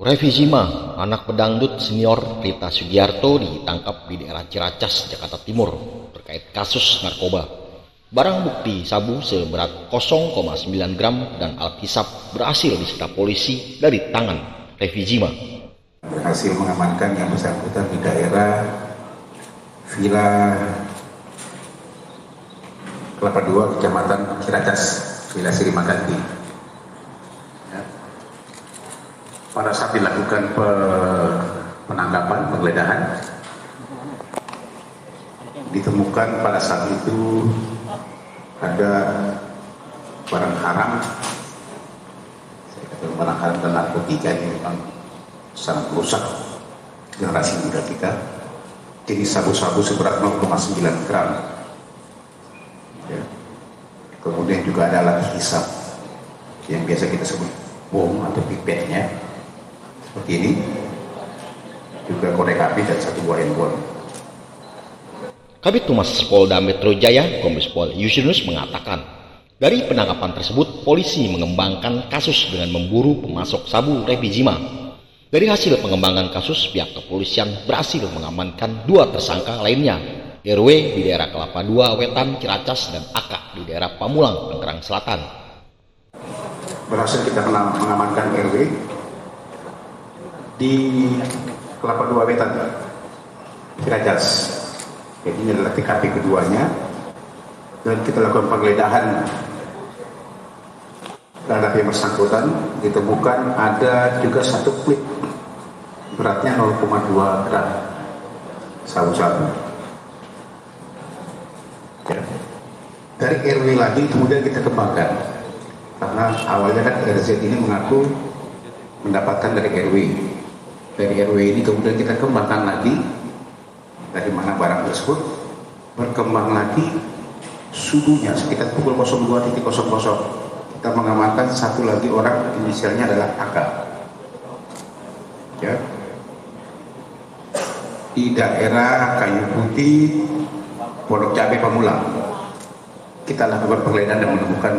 Revizima, anak pedangdut senior Rita Sugiarto ditangkap di daerah Ciracas, Jakarta Timur terkait kasus narkoba. Barang bukti sabu seberat 0,9 gram dan alat hisap berhasil disita polisi dari tangan Revizima. Berhasil mengamankan yang bersangkutan di daerah Villa Kelapa II, Kecamatan Ciracas, Villa Sirimaganti. Pada saat dilakukan penangkapan, penggeledahan, ditemukan pada saat itu ada barang haram, barang haram dan narkotika ini memang sangat merusak generasi muda kita. Jadi sabu-sabu seberat 0,9 gram. Ya. Kemudian juga ada alat hisap yang biasa kita sebut bom atau pipetnya seperti ini juga korek api dan satu buah handphone Kabit Tumas Polda Metro Jaya, Kombes Pol Yusinus mengatakan, dari penangkapan tersebut, polisi mengembangkan kasus dengan memburu pemasok sabu Revizima. Dari hasil pengembangan kasus, pihak kepolisian berhasil mengamankan dua tersangka lainnya, RW di daerah Kelapa II, Wetan, Ciracas, dan AK di daerah Pamulang, Tangerang Selatan. Berhasil kita mengamankan RW di Kelapa Dua Wetan, Ciracas. Jadi ini adalah TKP keduanya. Dan kita lakukan penggeledahan terhadap yang bersangkutan. Ditemukan ada juga satu klip beratnya 0,2 gram. Sabu-sabu. Ya. Dari RW lagi kemudian kita kembangkan. Karena awalnya kan RZ ini mengaku mendapatkan dari RW dari RW ini kemudian kita kembangkan lagi. Dari mana barang tersebut? Berkembang lagi subuhnya sekitar pukul 02.00 kita mengamankan satu lagi orang inisialnya adalah AK ya. Di daerah Kayu Putih Pondok Cabe Pamulang kita lakukan penggeledahan dan menemukan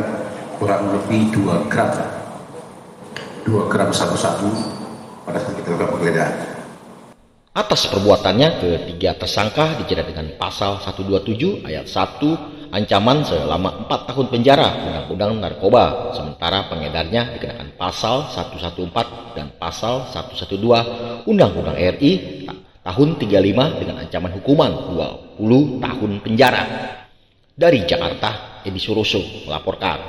kurang lebih 2 gram. 2 gram sabu-sabu pada saat kita lakukan penggeledahan. Atas perbuatannya, ketiga tersangka dijerat dengan pasal 127 ayat 1 ancaman selama 4 tahun penjara Undang-Undang Narkoba, sementara pengedarnya dikenakan pasal 114 dan pasal 112 Undang-Undang RI tahun 35 dengan ancaman hukuman 20 tahun penjara. Dari Jakarta, Edi Suroso melaporkan.